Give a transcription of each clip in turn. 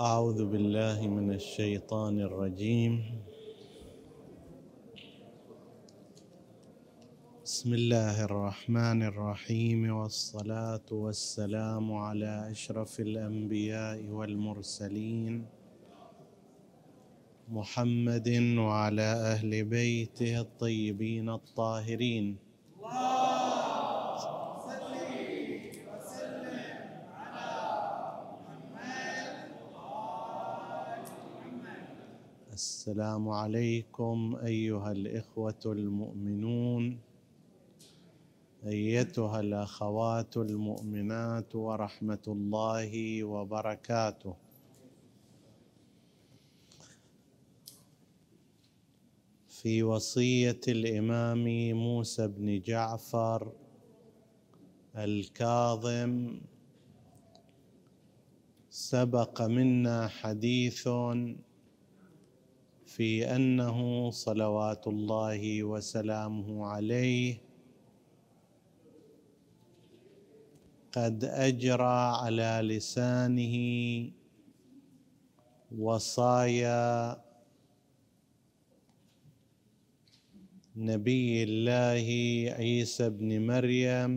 أعوذ بالله من الشيطان الرجيم. بسم الله الرحمن الرحيم والصلاة والسلام على أشرف الأنبياء والمرسلين محمد وعلى أهل بيته الطيبين الطاهرين. السلام عليكم أيها الإخوة المؤمنون. أيتها الأخوات المؤمنات ورحمة الله وبركاته. في وصية الإمام موسى بن جعفر الكاظم سبق منا حديث في أنه صلوات الله وسلامه عليه قد أجرى على لسانه وصايا نبي الله عيسى بن مريم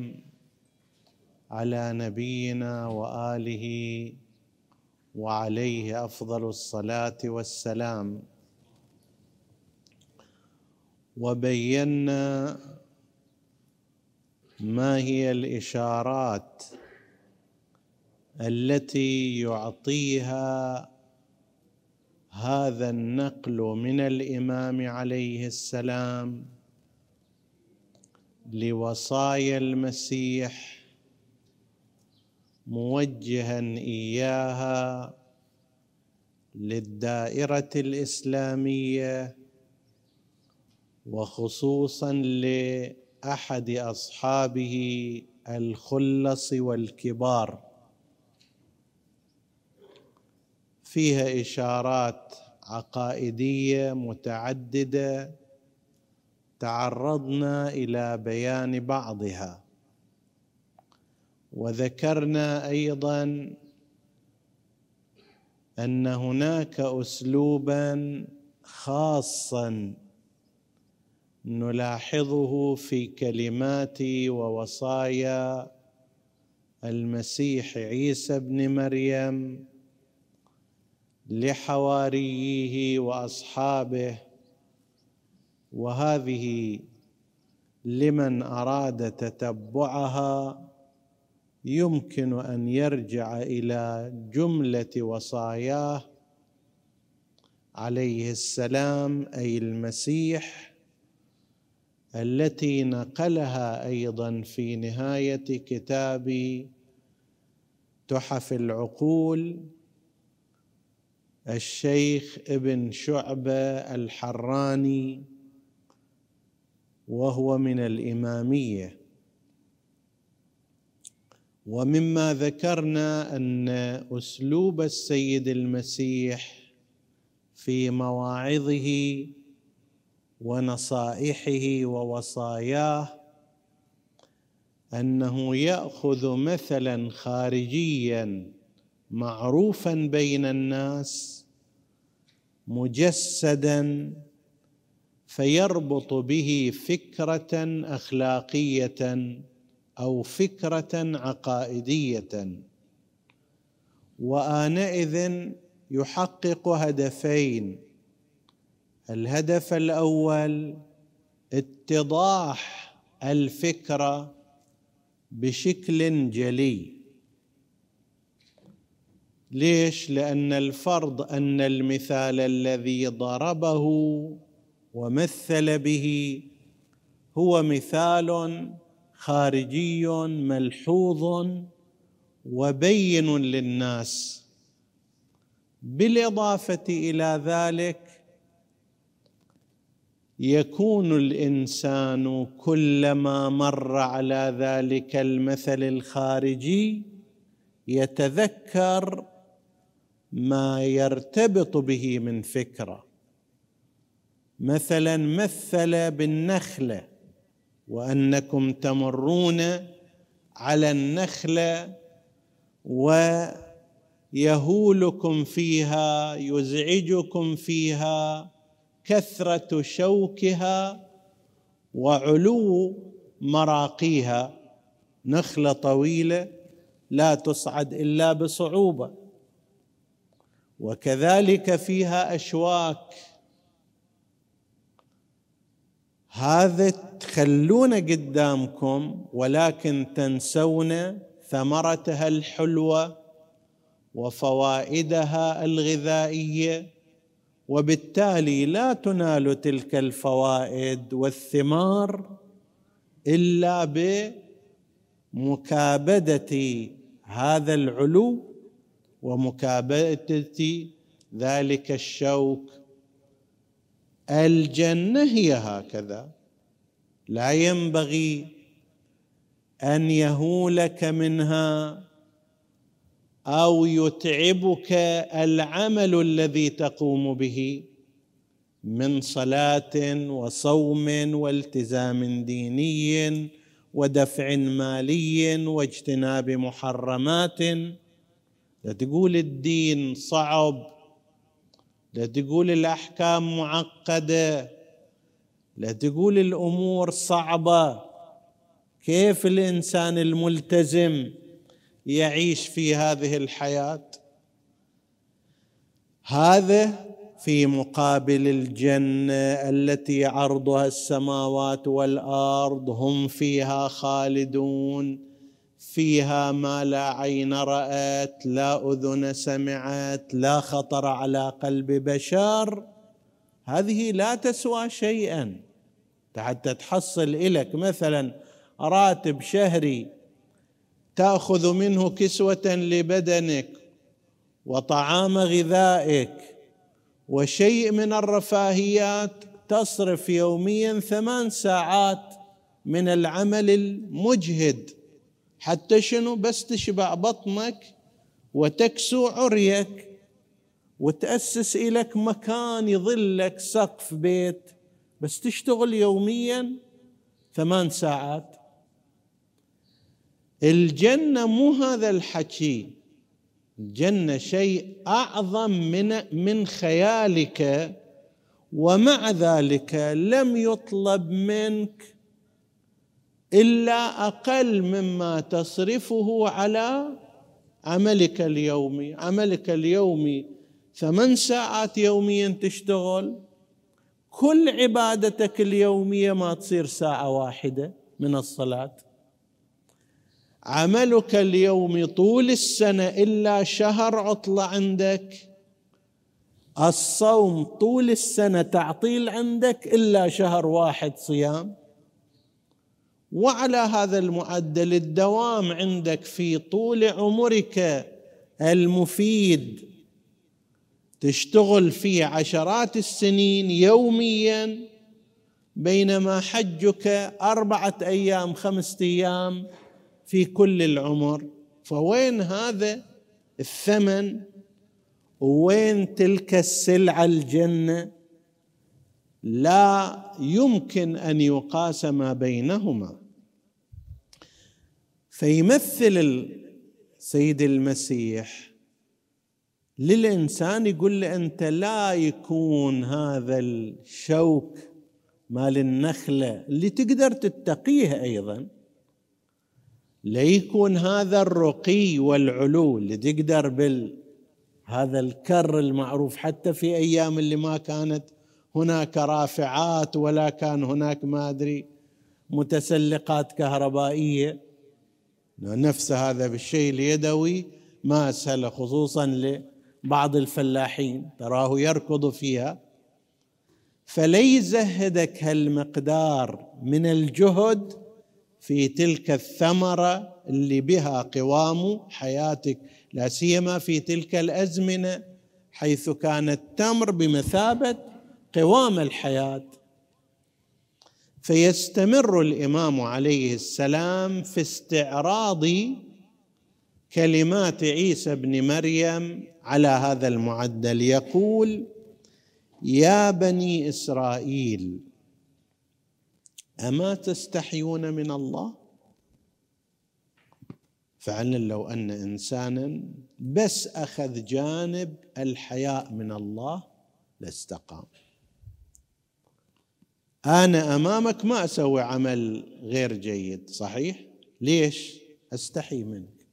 على نبينا وآله وعليه أفضل الصلاة والسلام. وبينا ما هي الإشارات التي يعطيها هذا النقل من الإمام عليه السلام لوصايا المسيح موجها إياها للدائرة الإسلامية وخصوصا لأحد أصحابه الخلص والكبار. فيها إشارات عقائدية متعددة تعرضنا إلى بيان بعضها. وذكرنا أيضا أن هناك اسلوبا خاصا نلاحظه في كلمات ووصايا المسيح عيسى ابن مريم لحواريه وأصحابه وهذه لمن أراد تتبعها يمكن أن يرجع إلى جملة وصاياه عليه السلام أي المسيح. التي نقلها أيضا في نهاية كتاب تحف العقول الشيخ ابن شعبة الحراني وهو من الإمامية. ومما ذكرنا أن أسلوب السيد المسيح في مواعظه ونصائحه ووصاياه أنه يأخذ مثلا خارجيا معروفا بين الناس مجسدا فيربط به فكرة أخلاقية أو فكرة عقائدية. وآنئذ يحقق هدفين الهدف الأول اتضاح الفكرة بشكل جلي. ليش؟ لأن الفرض أن المثال الذي ضربه ومثل به هو مثال خارجي ملحوظ وبين للناس. بالإضافة إلى ذلك يكون الإنسان كلما مر على ذلك المثل الخارجي يتذكر ما يرتبط به من فكرة. مثلا مثل بالنخله وأنكم تمرون على النخله يهولكم فيها يزعجكم فيها كثرة شوكها وعلو مراقيها. نخلة طويلة لا تصعد إلا بصعوبة. وكذلك فيها أشواك. هذا تخلونه قدامكم ولكن تنسون ثمرتها الحلوة وفوائدها الغذائية. وبالتالي لا تنال تلك الفوائد والثمار إلا بمكابدة هذا العلو ومكابدة ذلك الشوك. الجنة هي هكذا. لا ينبغي أن يهولك منها أو يتعبك العمل الذي تقوم به من صلاة وصوم والتزام ديني ودفع مالي واجتناب محرمات. لا تقول الدين صعب لا تقول الأحكام معقدة لا تقول الأمور صعبة. كيف الإنسان الملتزم؟ يعيش في هذه الحياة؟ هذا في مقابل الجنة التي عرضها السماوات والأرض. هم فيها خالدون فيها ما لا عين رأت لا أذن سمعت لا خطر على قلب بشر. هذه لا تسوى شيئا. حتى تحصل لك مثلا راتب شهري تأخذ منه كسوة لبدنك وطعام غذائك وشيء من الرفاهيات تصرف يوميا ثمان ساعات من العمل المجهد حتى شنو؟ بس تشبع بطنك وتكسو عريك وتأسس إليك مكان يظلك سقف بيت. بس تشتغل يوميا ثمان ساعات. الجنة مو هذا الحكي. الجنة شيء أعظم من من خيالك ومع ذلك لم يطلب منك إلا أقل مما تصرفه على عملك اليومي. عملك اليومي ثمان ساعات يوميا تشتغل. كل عبادتك اليومية ما تصير ساعة واحدة من الصلاة. عملك اليومي طول السنة إلا شهر عطله عندك. الصوم طول السنة تعطيل عندك إلا شهر واحد صيام. وعلى هذا المعدل الدوام عندك في طول عمرك المفيد. تشتغل فيه عشرات السنين يوميا بينما حجك أربعة أيام خمسة أيام في كل العمر فوين هذا الثمن؟ وين تلك السلعة الجنة؟ لا يمكن أن يقاس ما بينهما. فيمثل السيد المسيح للإنسان يقول له أنت لا يكون هذا الشوك مال النخلة اللي تقدر تتقيه أيضا. لا يكون هذا الرقي والعلو اللي تقدر بال هذا الكر المعروف حتى في أيام اللي ما كانت هناك رافعات ولا كان هناك ما أدري متسلقات كهربائية. نفس هذا بالشيء اليدوي ما أسهل خصوصا لبعض الفلاحين تراه يركض فيها. فليزهدك هالمقدار من الجهد في تلك الثمرة اللي بها قوام حياتك. لا سيما في تلك الأزمنة حيث كان التمر بمثابة قوام الحياة. فيستمر الإمام عليه السلام في استعراض كلمات عيسى بن مريم على هذا المعدل. يقول يا بني إسرائيل أما تستحيون من الله؟ فعلا لو أن إنسانا بس أخذ جانب الحياء من الله لاستقام. أنا أمامك ما أسوي عمل غير جيد صحيح؟ ليش؟ أستحي منك.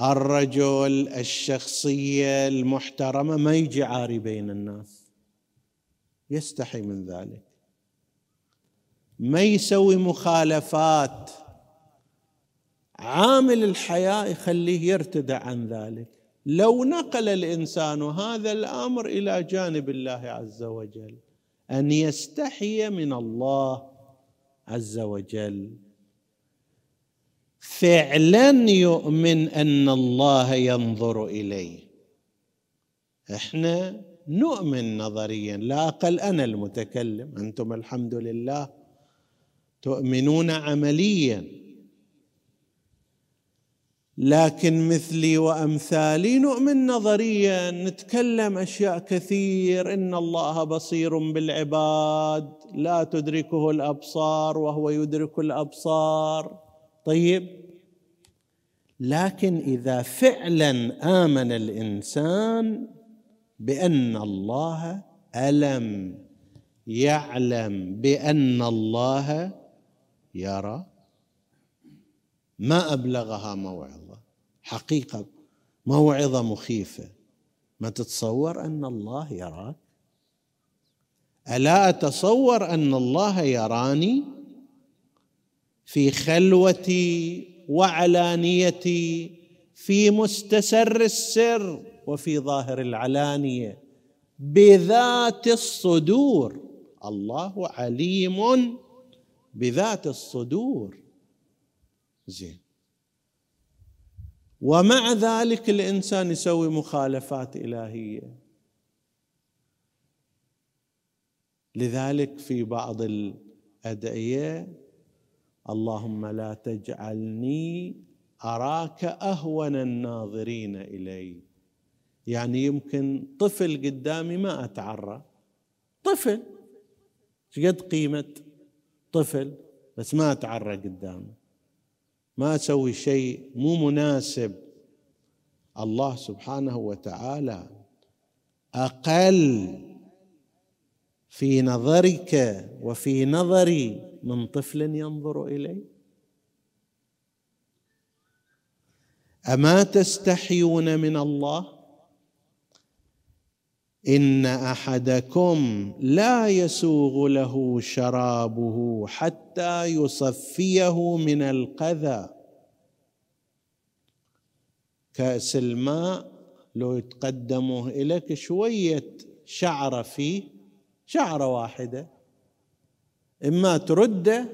الرجل الشخصية المحترمة ما يجي عاري بين الناس. يستحي من ذلك. ما يسوي مخالفات. عامل الحياة يخليه يرتدع عن ذلك. لو نقل الإنسان هذا الأمر إلى جانب الله عز وجل أن يستحي من الله عز وجل. فعلا يؤمن أن الله ينظر إليه. إحنا نؤمن نظريا لا أقل أنا المتكلم أنتم الحمد لله. تؤمنون عمليا. لكن مثلي وأمثالي نؤمن نظريا نتكلم أشياء كثير. إن الله بصير بالعباد لا تدركه الأبصار وهو يدرك الأبصار. طيب. لكن إذا فعلا آمن الإنسان بأن الله ألم يعلم بأن الله يرى ما أبلغها موعظة. حقيقة موعظة مخيفة. ما تتصور أن الله يراك؟ ألا أتصور أن الله يراني في خلوتي وعلانيتي في مستسر السر وفي ظاهر العلانية؟ بذات الصدور. الله عليم بذات الصدور. زين. ومع ذلك الإنسان يسوي مخالفات إلهية. لذلك في بعض الأدعية اللهم لا تجعلني أراك أهون الناظرين إلي. يعني يمكن طفل قدامي ما أتعرى. طفل. قد قيمة؟ طفل بس ما أتعرى قدامه. ما أسوي شيء مو مناسب. الله سبحانه وتعالى أقل في نظرك وفي نظري من طفل ينظر الي أما تستحيون من الله؟ إن أحدكم لا يسوغ له شرابه حتى يصفيه من القذى. كأس الماء لو يتقدمه إليك شوية شعره فيه شعره واحدة إما ترده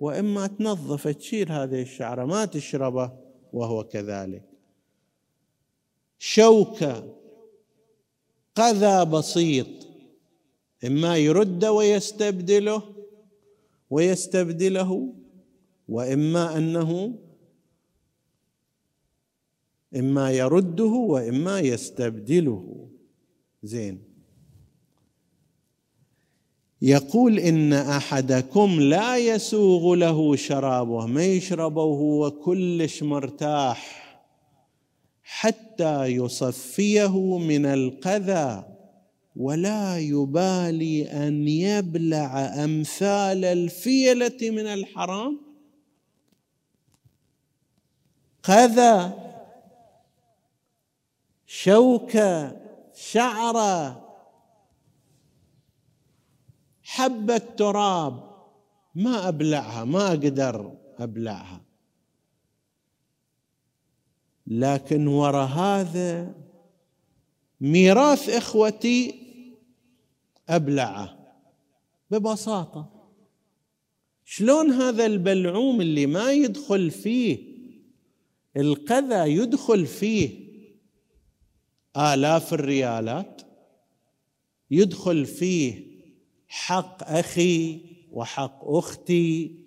وإما تنظفه تشيل هذه الشعرة ما تشربه وهو كذلك. شوكة قذى بسيط. إما يرد ويستبدله ويستبدله وإما أنه إما يرده وإما يستبدله. زين. يقول إن أحدكم لا يسوغ له شرابه ما يشربه وهو كلش مرتاح. حتى يصفيه من القذى ولا يبالي أن يبلع أمثال الفيلة من الحرام. قذى شوكه شعره حبه تراب ما أبلعها ما أقدر أبلعها. لكن وراء هذا ميراث إخوتي أبلعه. ببساطة. شلون هذا البلعوم اللي ما يدخل فيه القذى يدخل فيه آلاف الريالات يدخل فيه حق أخي وحق أختي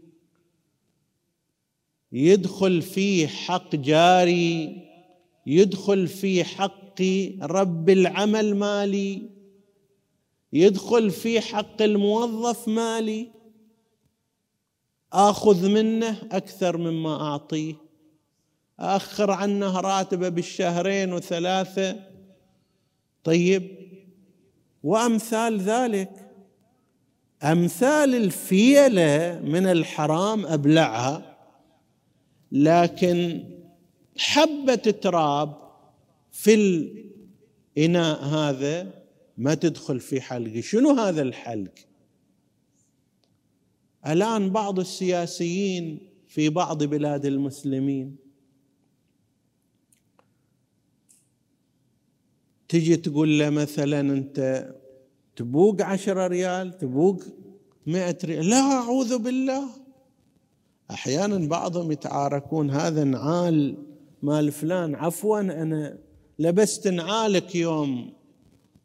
يدخل فيه حق جاري يدخل فيه حق رب العمل مالي يدخل في حق الموظف مالي. آخذ منه أكثر مما أعطيه. آخر عنه راتبه بالشهرين وثلاثة. طيب وأمثال ذلك. أمثال الفيلة من الحرام أبلعها. لكن حبة تراب في الإناء هذا ما تدخل في حلقي. شنو هذا الحلق؟ الآن بعض السياسيين في بعض بلاد المسلمين تجي تقول له مثلا أنت تبوق عشرة ريال تبوق مئة ريال. لا أعوذ بالله. أحيانا بعضهم يتعاركون هذا نعال مال فلان عفوا أنا لبست نعالك يوم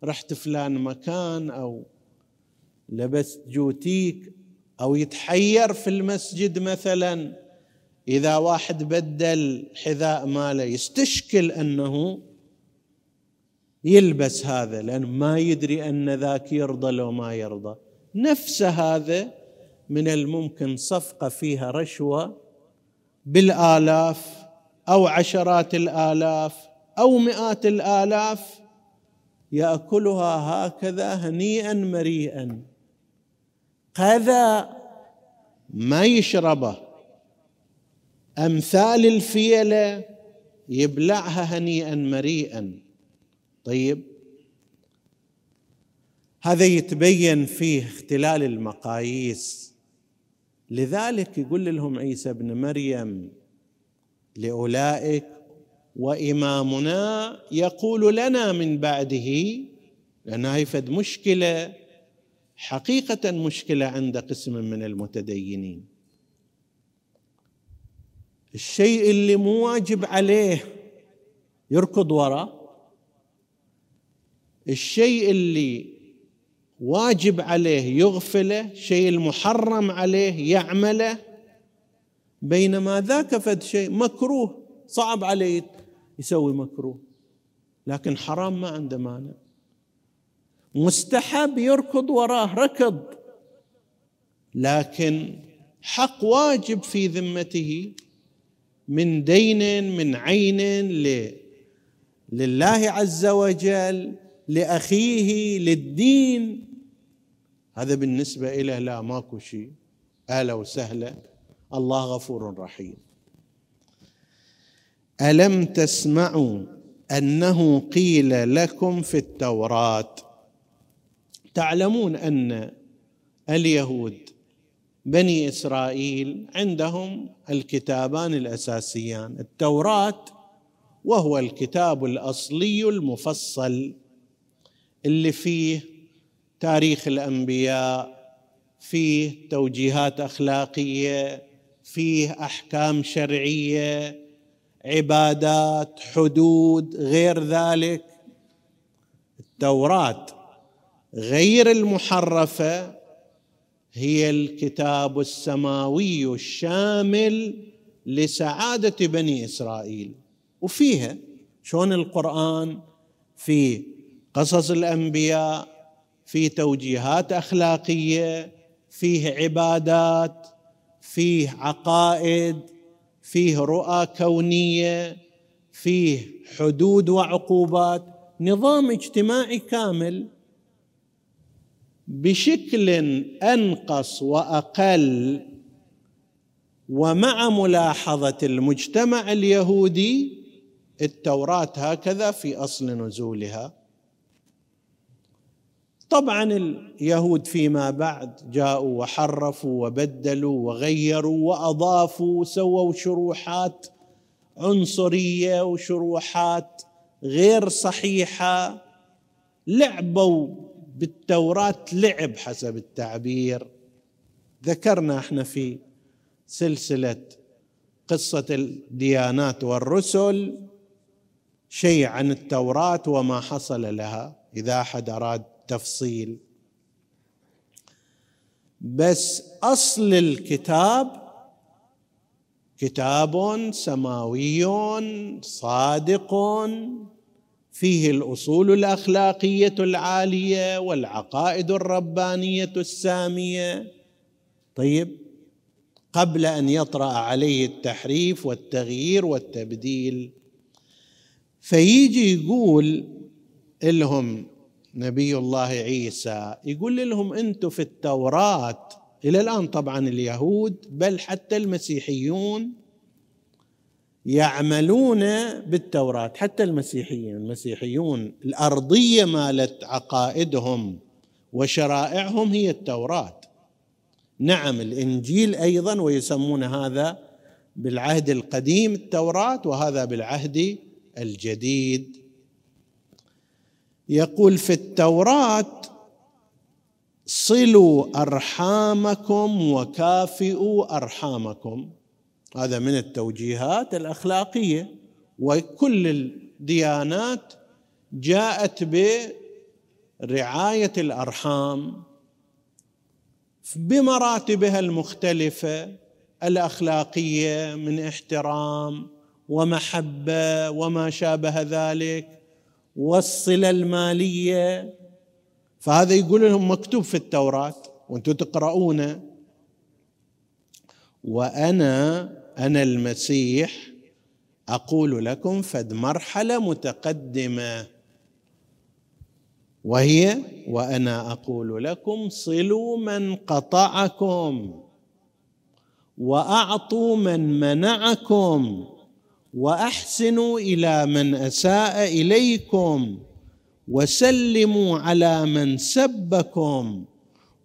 رحت فلان مكان أو لبست جوتيك أو يتحير في المسجد مثلا إذا واحد بدل حذاء ماله يستشكل أنه يلبس هذا لأنه ما يدري أن ذاك يرضى لو ما يرضى. نفس هذا من الممكن صفقة فيها رشوة بالآلاف أو عشرات الآلاف أو مئات الآلاف يأكلها هكذا هنيئا مريئا. هذا ما يشربه. أمثال الفيلة يبلعها هنيئا مريئا. طيب هذا يتبين فيه اختلال المقاييس. لذلك يقول لهم عيسى ابن مريم لأولئك وإمامنا يقول لنا من بعده لأن هي فد مشكلة حقيقة مشكلة عند قسم من المتدينين. الشيء اللي مو واجب عليه يركض وراه الشيء اللي واجب عليه يغفله شيء المحرم عليه يعمله. بينما ذاك فد شيء مكروه صعب عليه يسوي مكروه. لكن حرام ما عنده مانع. مستحب يركض وراه ركض. لكن حق واجب في ذمته من دين من عين لله عز وجل لأخيه للدين. هذا بالنسبة اليه لا ماكو شيء. أهلا وسهلا. الله غفور رحيم. ألم تسمعوا أنه قيل لكم في التوراة؟ تعلمون أن اليهود بني إسرائيل عندهم الكتابان الأساسيان. التوراة وهو الكتاب الأصلي المفصل اللي فيه تاريخ الأنبياء فيه توجيهات أخلاقية فيه أحكام شرعية عبادات حدود غير ذلك. التوراة غير المحرفة هي الكتاب السماوي الشامل لسعادة بني إسرائيل. وفيها شلون القرآن في قصص الأنبياء في توجيهات أخلاقية فيه عبادات فيه عقائد فيه رؤى كونية فيه حدود وعقوبات. نظام اجتماعي كامل بشكل أنقص وأقل ومع ملاحظة المجتمع اليهودي التوراة هكذا في أصل نزولها. طبعا اليهود فيما بعد جاءوا وحرفوا وبدلوا وغيروا وأضافوا وسووا شروحات عنصرية وشروحات غير صحيحة لعبوا بالتوراة لعب حسب التعبير. ذكرنا إحنا في سلسلة قصة الديانات والرسل شيء عن التوراة وما حصل لها. إذا أحد أراد تفصيل بس أصل الكتاب كتاب سماوي صادق فيه الأصول الأخلاقية العالية والعقائد الربانية السامية. طيب قبل أن يطرأ عليه التحريف والتغيير والتبديل فيجي يقول لهم نبي الله عيسى. يقول لهم أنتم في التوراة إلى الآن طبعا اليهود بل حتى المسيحيون يعملون بالتوراة حتى المسيحيين المسيحيون الأرضية مالت عقائدهم وشرائعهم هي التوراة. نعم الإنجيل أيضا ويسمون هذا بالعهد القديم التوراة وهذا بالعهد الجديد. يقول في التوراة صلوا أرحامكم وكافئوا أرحامكم. هذا من التوجيهات الأخلاقية. وكل الديانات جاءت برعاية الأرحام بمراتبها المختلفة الأخلاقية من احترام ومحبة وما شابه ذلك. والصلة المالية. فهذا يقول لهم مكتوب في التوراة وأنتم تقرؤونه. وأنا أنا المسيح أقول لكم فد مرحلة متقدمة. وهي وأنا أقول لكم صلوا من قطعكم وأعطوا من منعكم. وأحسنوا إلى من أساء إليكم وسلموا على من سبكم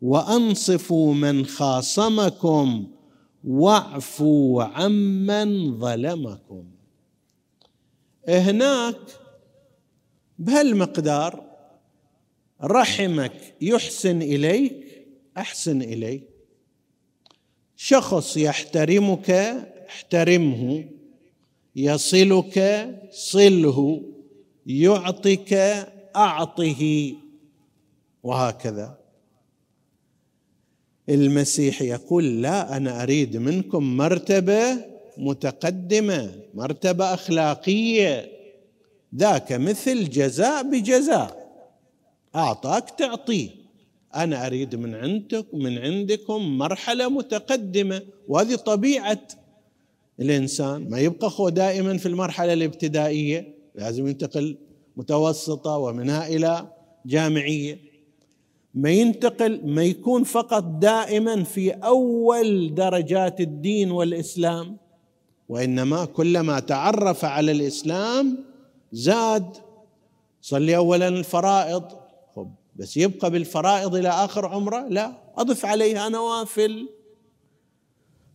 وأنصفوا من خاصمكم واعفوا عمن ظلمكم. هناك بهالمقدار رحمك يحسن إليك أحسن اليه شخص يحترمك احترمه. يصلك صله يعطك أعطه. وهكذا. المسيح يقول لا أنا أريد منكم مرتبة متقدمة مرتبة أخلاقية. ذاك مثل جزاء بجزاء. أعطاك تعطيه أنا أريد من عندك من عندكم مرحلة متقدمة. وهذه طبيعة الإنسان ما يبقى هو دائما في المرحلة الابتدائية لازم ينتقل متوسطة ومنها إلى جامعية. ما ينتقل ما يكون فقط دائما في أول درجات الدين والإسلام وإنما كلما تعرف على الإسلام زاد. صلي اولا الفرائض. بس يبقى بالفرائض إلى آخر عمره؟ لا أضف عليها نوافل.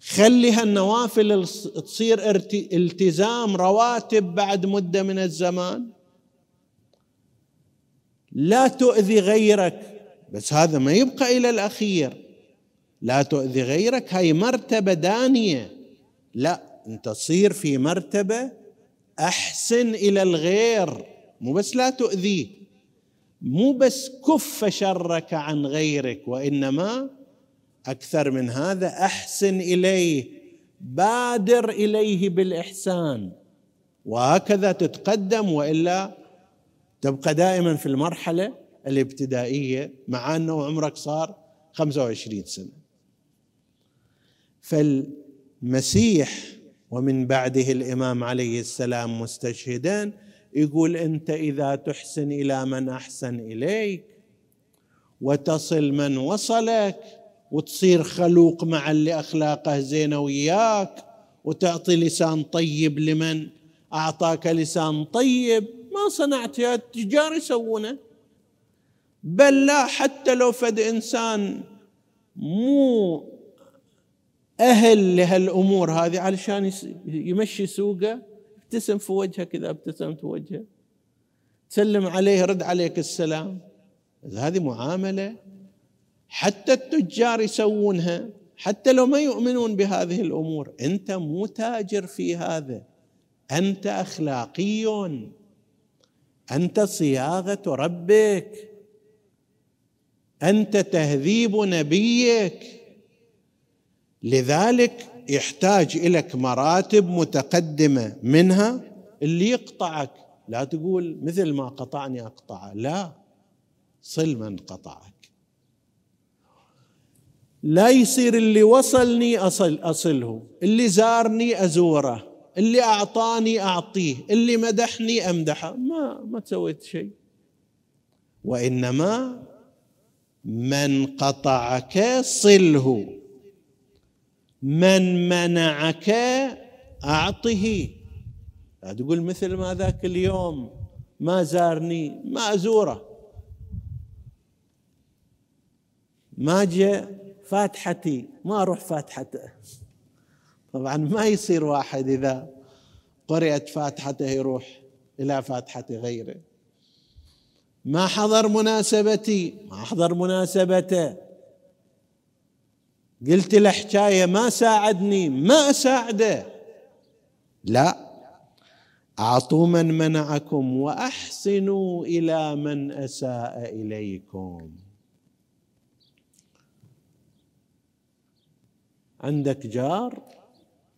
خلي هالنوافل تصير التزام رواتب بعد مدة من الزمان. لا تؤذي غيرك بس هذا ما يبقى إلى الأخير. لا تؤذي غيرك هاي مرتبة دانية. لا أنت تصير في مرتبة أحسن إلى الغير. مو بس لا تؤذيه مو بس كف شرك عن غيرك وإنما أكثر من هذا أحسن إليه بادر إليه بالإحسان. وهكذا تتقدم وإلا تبقى دائما في المرحلة الابتدائية مع أنه عمرك صار 25 سنة. فالمسيح ومن بعده الإمام عليه السلام مستشهدان يقول أنت إذا تحسن إلى من أحسن إليك وتصل من وصلك وتصير خلوق مع اللي أخلاقه زينة وياك وتعطي لسان طيب لمن أعطاك لسان طيب. ما صنعت يا التجار يسوونه. بل لا حتى لو فد إنسان مو أهل لهالأمور هذه علشان يمشي سوقه. ابتسم في وجهه كذا ابتسم في وجهه. تسلم عليه رد عليك السلام. هذه معاملة حتى التجار يسوونها حتى لو ما يؤمنون بهذه الأمور. أنت مو تاجر في هذا. أنت اخلاقي أنت صياغة ربك. أنت تهذيب نبيك. لذلك يحتاج إليك مراتب متقدمة منها اللي يقطعك. لا تقول مثل ما قطعني اقطعه لا صل من قطعك لا يصير اللي وصلني أصل أصله اللي زارني أزوره اللي أعطاني أعطيه اللي مدحني أمدحه. ما ما سويت شيء. وإنما من قطعك صله من منعك أعطه تقول مثل ما ذاك اليوم ما زارني ما أزوره. ما جاء فاتحتي ما أروح فاتحته. طبعا ما يصير واحد إذا قرأت فاتحته يروح إلى فاتحة غيره. ما حضر مناسبتي؟ ما حضر مناسبته. قلت له حكاية ما ساعدني ما أساعده. لا اعطوا من منعكم وأحسنوا إلى من أساء إليكم. عندك جار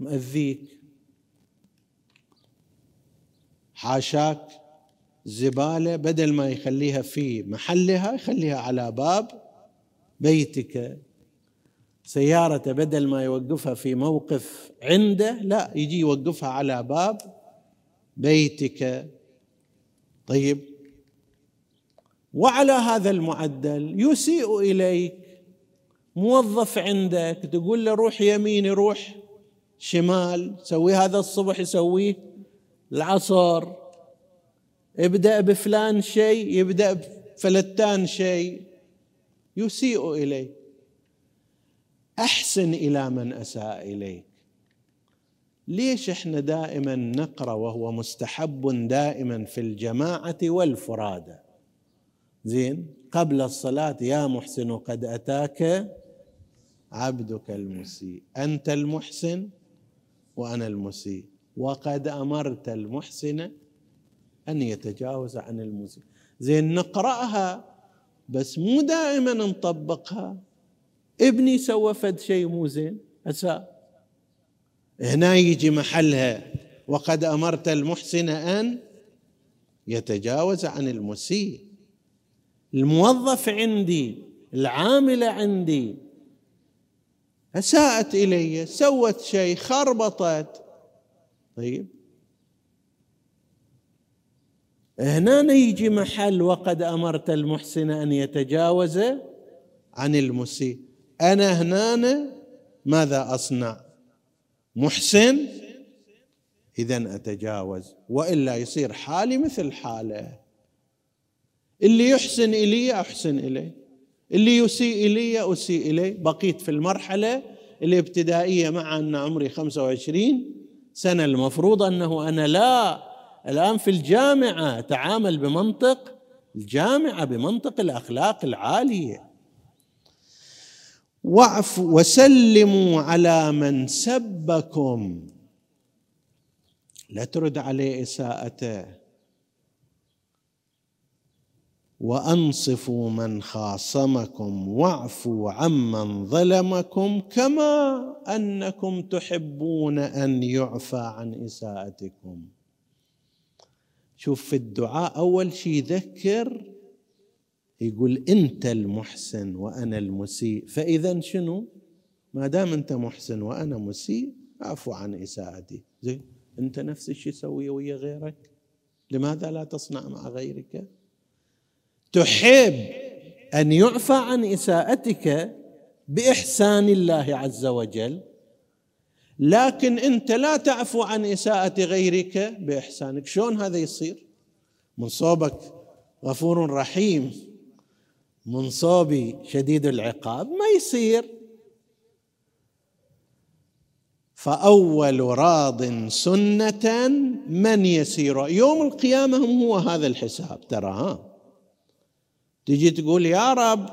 مأذيك حاشاك زبالة بدل ما يخليها في محلها يخليها على باب بيتك. سيارته بدل ما يوقفها في موقف عنده لا يجي يوقفها على باب بيتك. طيب. وعلى هذا المعدل يسيء إليك. موظف عندك تقول له روح يمين يروح شمال سوي هذا الصبح يسويه العصر. ابدأ بفلان شيء يبدأ بفلتان شيء. يسيء إليه أحسن إلى من أساء إليك. ليش إحنا دائما نقرأ وهو مستحب دائما في الجماعة والفرادى زين قبل الصلاة يا محسن قد أتاك عبدك المسيء. أنت المحسن وأنا المسيء. وقد أمرت المحسن أن يتجاوز عن المسيء. زين نقرأها بس مو دائما نطبقها. ابني سوى فد شيء مو زين. اساء هنا يجي محلها. وقد أمرت المحسن أن يتجاوز عن المسيء. الموظف عندي العامله عندي أساءت إلي سوت شيء خربطت. طيب. هنا يجي محل وقد أمرت المحسن أن يتجاوز عن المسيء. أنا هنا ماذا أصنع؟ محسن؟ اذا أتجاوز. وإلا يصير حالي مثل حاله. اللي يحسن إلي أحسن إليه. اللي يسيء إلي أسيء إليه. بقيت في المرحلة الابتدائية مع أن عمري 25 سنة. المفروض أنه أنا لا الآن في الجامعة أتعامل بمنطق الجامعة بمنطق الأخلاق العالية. واعفوا وسلموا على من سبكم. لا ترد عليه إساءته. وأنصفوا من خاصمكم واعفوا عمن ظلمكم كما أنكم تحبون أن يعفى عن إساءتكم. شوف في الدعاء أول شيء ذكر يقول أنت المحسن وأنا المسيء. فإذا شنو؟ ما دام أنت محسن وأنا مسيء اعفو عن إساءتي. زين أنت نفس الشيء سويه ويا غيرك؟ لماذا لا تصنع مع غيرك؟ تحب أن يعفى عن إساءتك بإحسان الله عز وجل لكن أنت لا تعفو عن إساءة غيرك بإحسانك. شلون هذا يصير؟ من صوبك غفور رحيم من صوبي شديد العقاب. ما يصير. فأول راض سنة من يسير. يوم القيامة هم هو هذا الحساب ترى ها؟ تجي تقول يا رب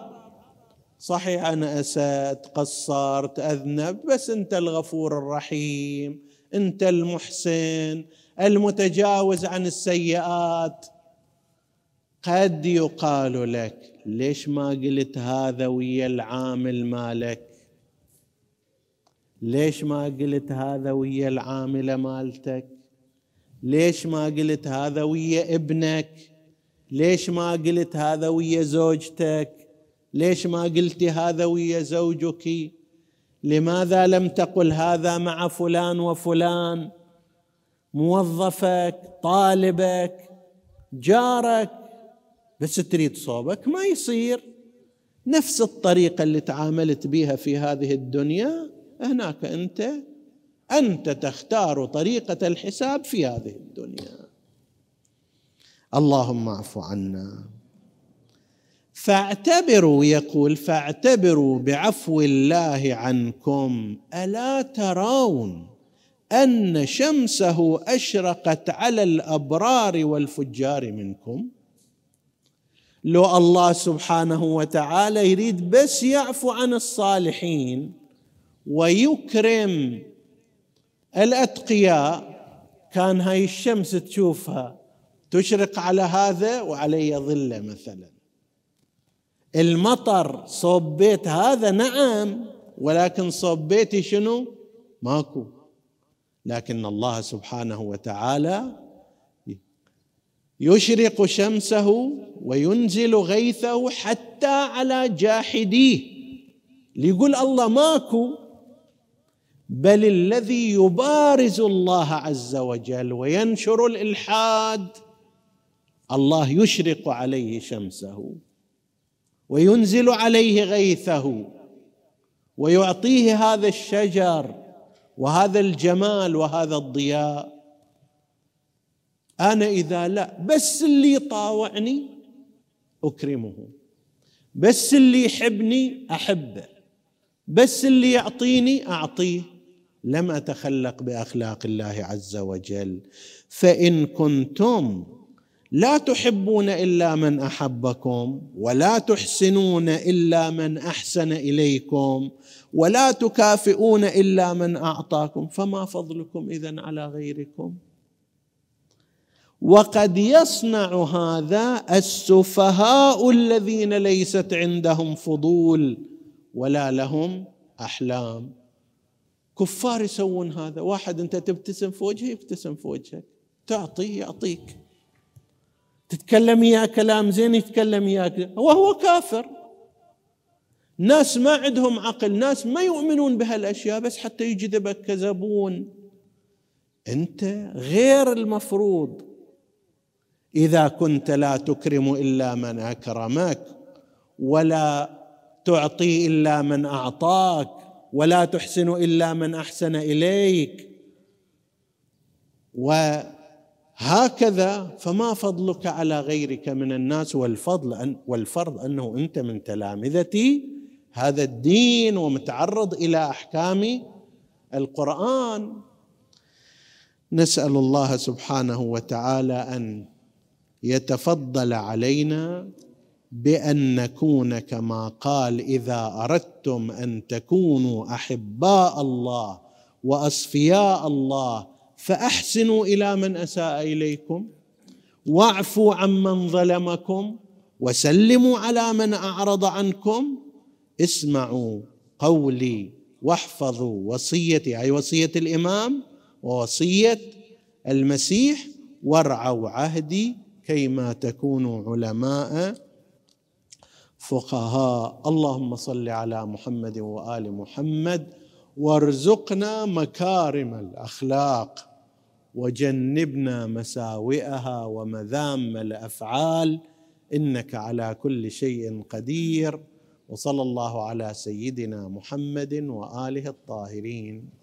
صحيح أنا أسأت قصرت أذنب بس أنت الغفور الرحيم أنت المحسن المتجاوز عن السيئات. قد يقال لك ليش ما قلت هذا ويا العامل مالك؟ ليش ما قلت هذا ويا العامله مالتك؟ ليش ما قلت هذا ويا ابنك؟ ليش ما قلت هذا ويا زوجتك؟ ليش ما قلت هذا ويا زوجك؟ لماذا لم تقل هذا مع فلان وفلان؟ موظفك طالبك جارك. بس تريد صوبك ما يصير. نفس الطريقة اللي تعاملت بها في هذه الدنيا هناك أنت أنت تختار طريقة الحساب في هذه الدنيا. اللهم اعف عنا. فاعتبروا يقول فاعتبروا بعفو الله عنكم. ألا ترون أن شمسه أشرقت على الأبرار والفجار منكم؟ لو الله سبحانه وتعالى يريد بس يعفو عن الصالحين ويكرم الأتقياء كان هاي الشمس تشوفها تشرق على هذا وعليه ظله مثلا. المطر صوب بيت هذا نعم ولكن صوب بيتي شنو؟ ماكو. لكن الله سبحانه وتعالى يشرق شمسه وينزل غيثه حتى على جاحديه. ليقول الله ماكو. بل الذي يبارز الله عز وجل وينشر الإلحاد الله يشرق عليه شمسه وينزل عليه غيثه ويعطيه هذا الشجر وهذا الجمال وهذا الضياء. أنا إذا لا بس اللي يطاوعني أكرمه بس اللي يحبني أحبه بس اللي يعطيني أعطيه. لم أتخلق بأخلاق الله عز وجل. فإن كنتم لا تحبون إلا من أحبكم ولا تحسنون إلا من أحسن إليكم ولا تكافئون إلا من أعطاكم فما فضلكم اذا على غيركم؟ وقد يصنع هذا السفهاء الذين ليست عندهم فضول ولا لهم أحلام. كفار يسوون هذا. واحد أنت تبتسم في وجهه يبتسم في وجهك. تعطيه يعطيك. تتكلم اياه كلام زين يتكلم اياه وهو كافر. ناس ما عندهم عقل ناس ما يؤمنون بهالأشياء بس حتى يجذبك كزبون. أنت غير المفروض. إذا كنت لا تكرم إلا من أكرمك ولا تعطي إلا من أعطاك ولا تحسن إلا من أحسن إليك. وهكذا فما فضلك على غيرك من الناس والفضل أن والفرض أنه أنت من تلامذتي. هذا الدين ومتعرض إلى أحكام القرآن. نسأل الله سبحانه وتعالى أن يتفضل علينا بأن نكون كما قال إذا أردتم أن تكونوا أحباء الله وأصفياء الله فأحسنوا إلى من أساء إليكم واعفوا عمن ظلمكم وسلموا على من أعرض عنكم. اسمعوا قولي واحفظوا وصيتي أي وصية الإمام ووصية المسيح وارعوا عهدي كيما تكونوا علماء فقهاء. اللهم صل على محمد وآل محمد وارزقنا مكارم الأخلاق. وجنبنا مساوئها ومذام الأفعال إنك على كل شيء قدير وصلى الله على سيدنا محمد وآله الطاهرين.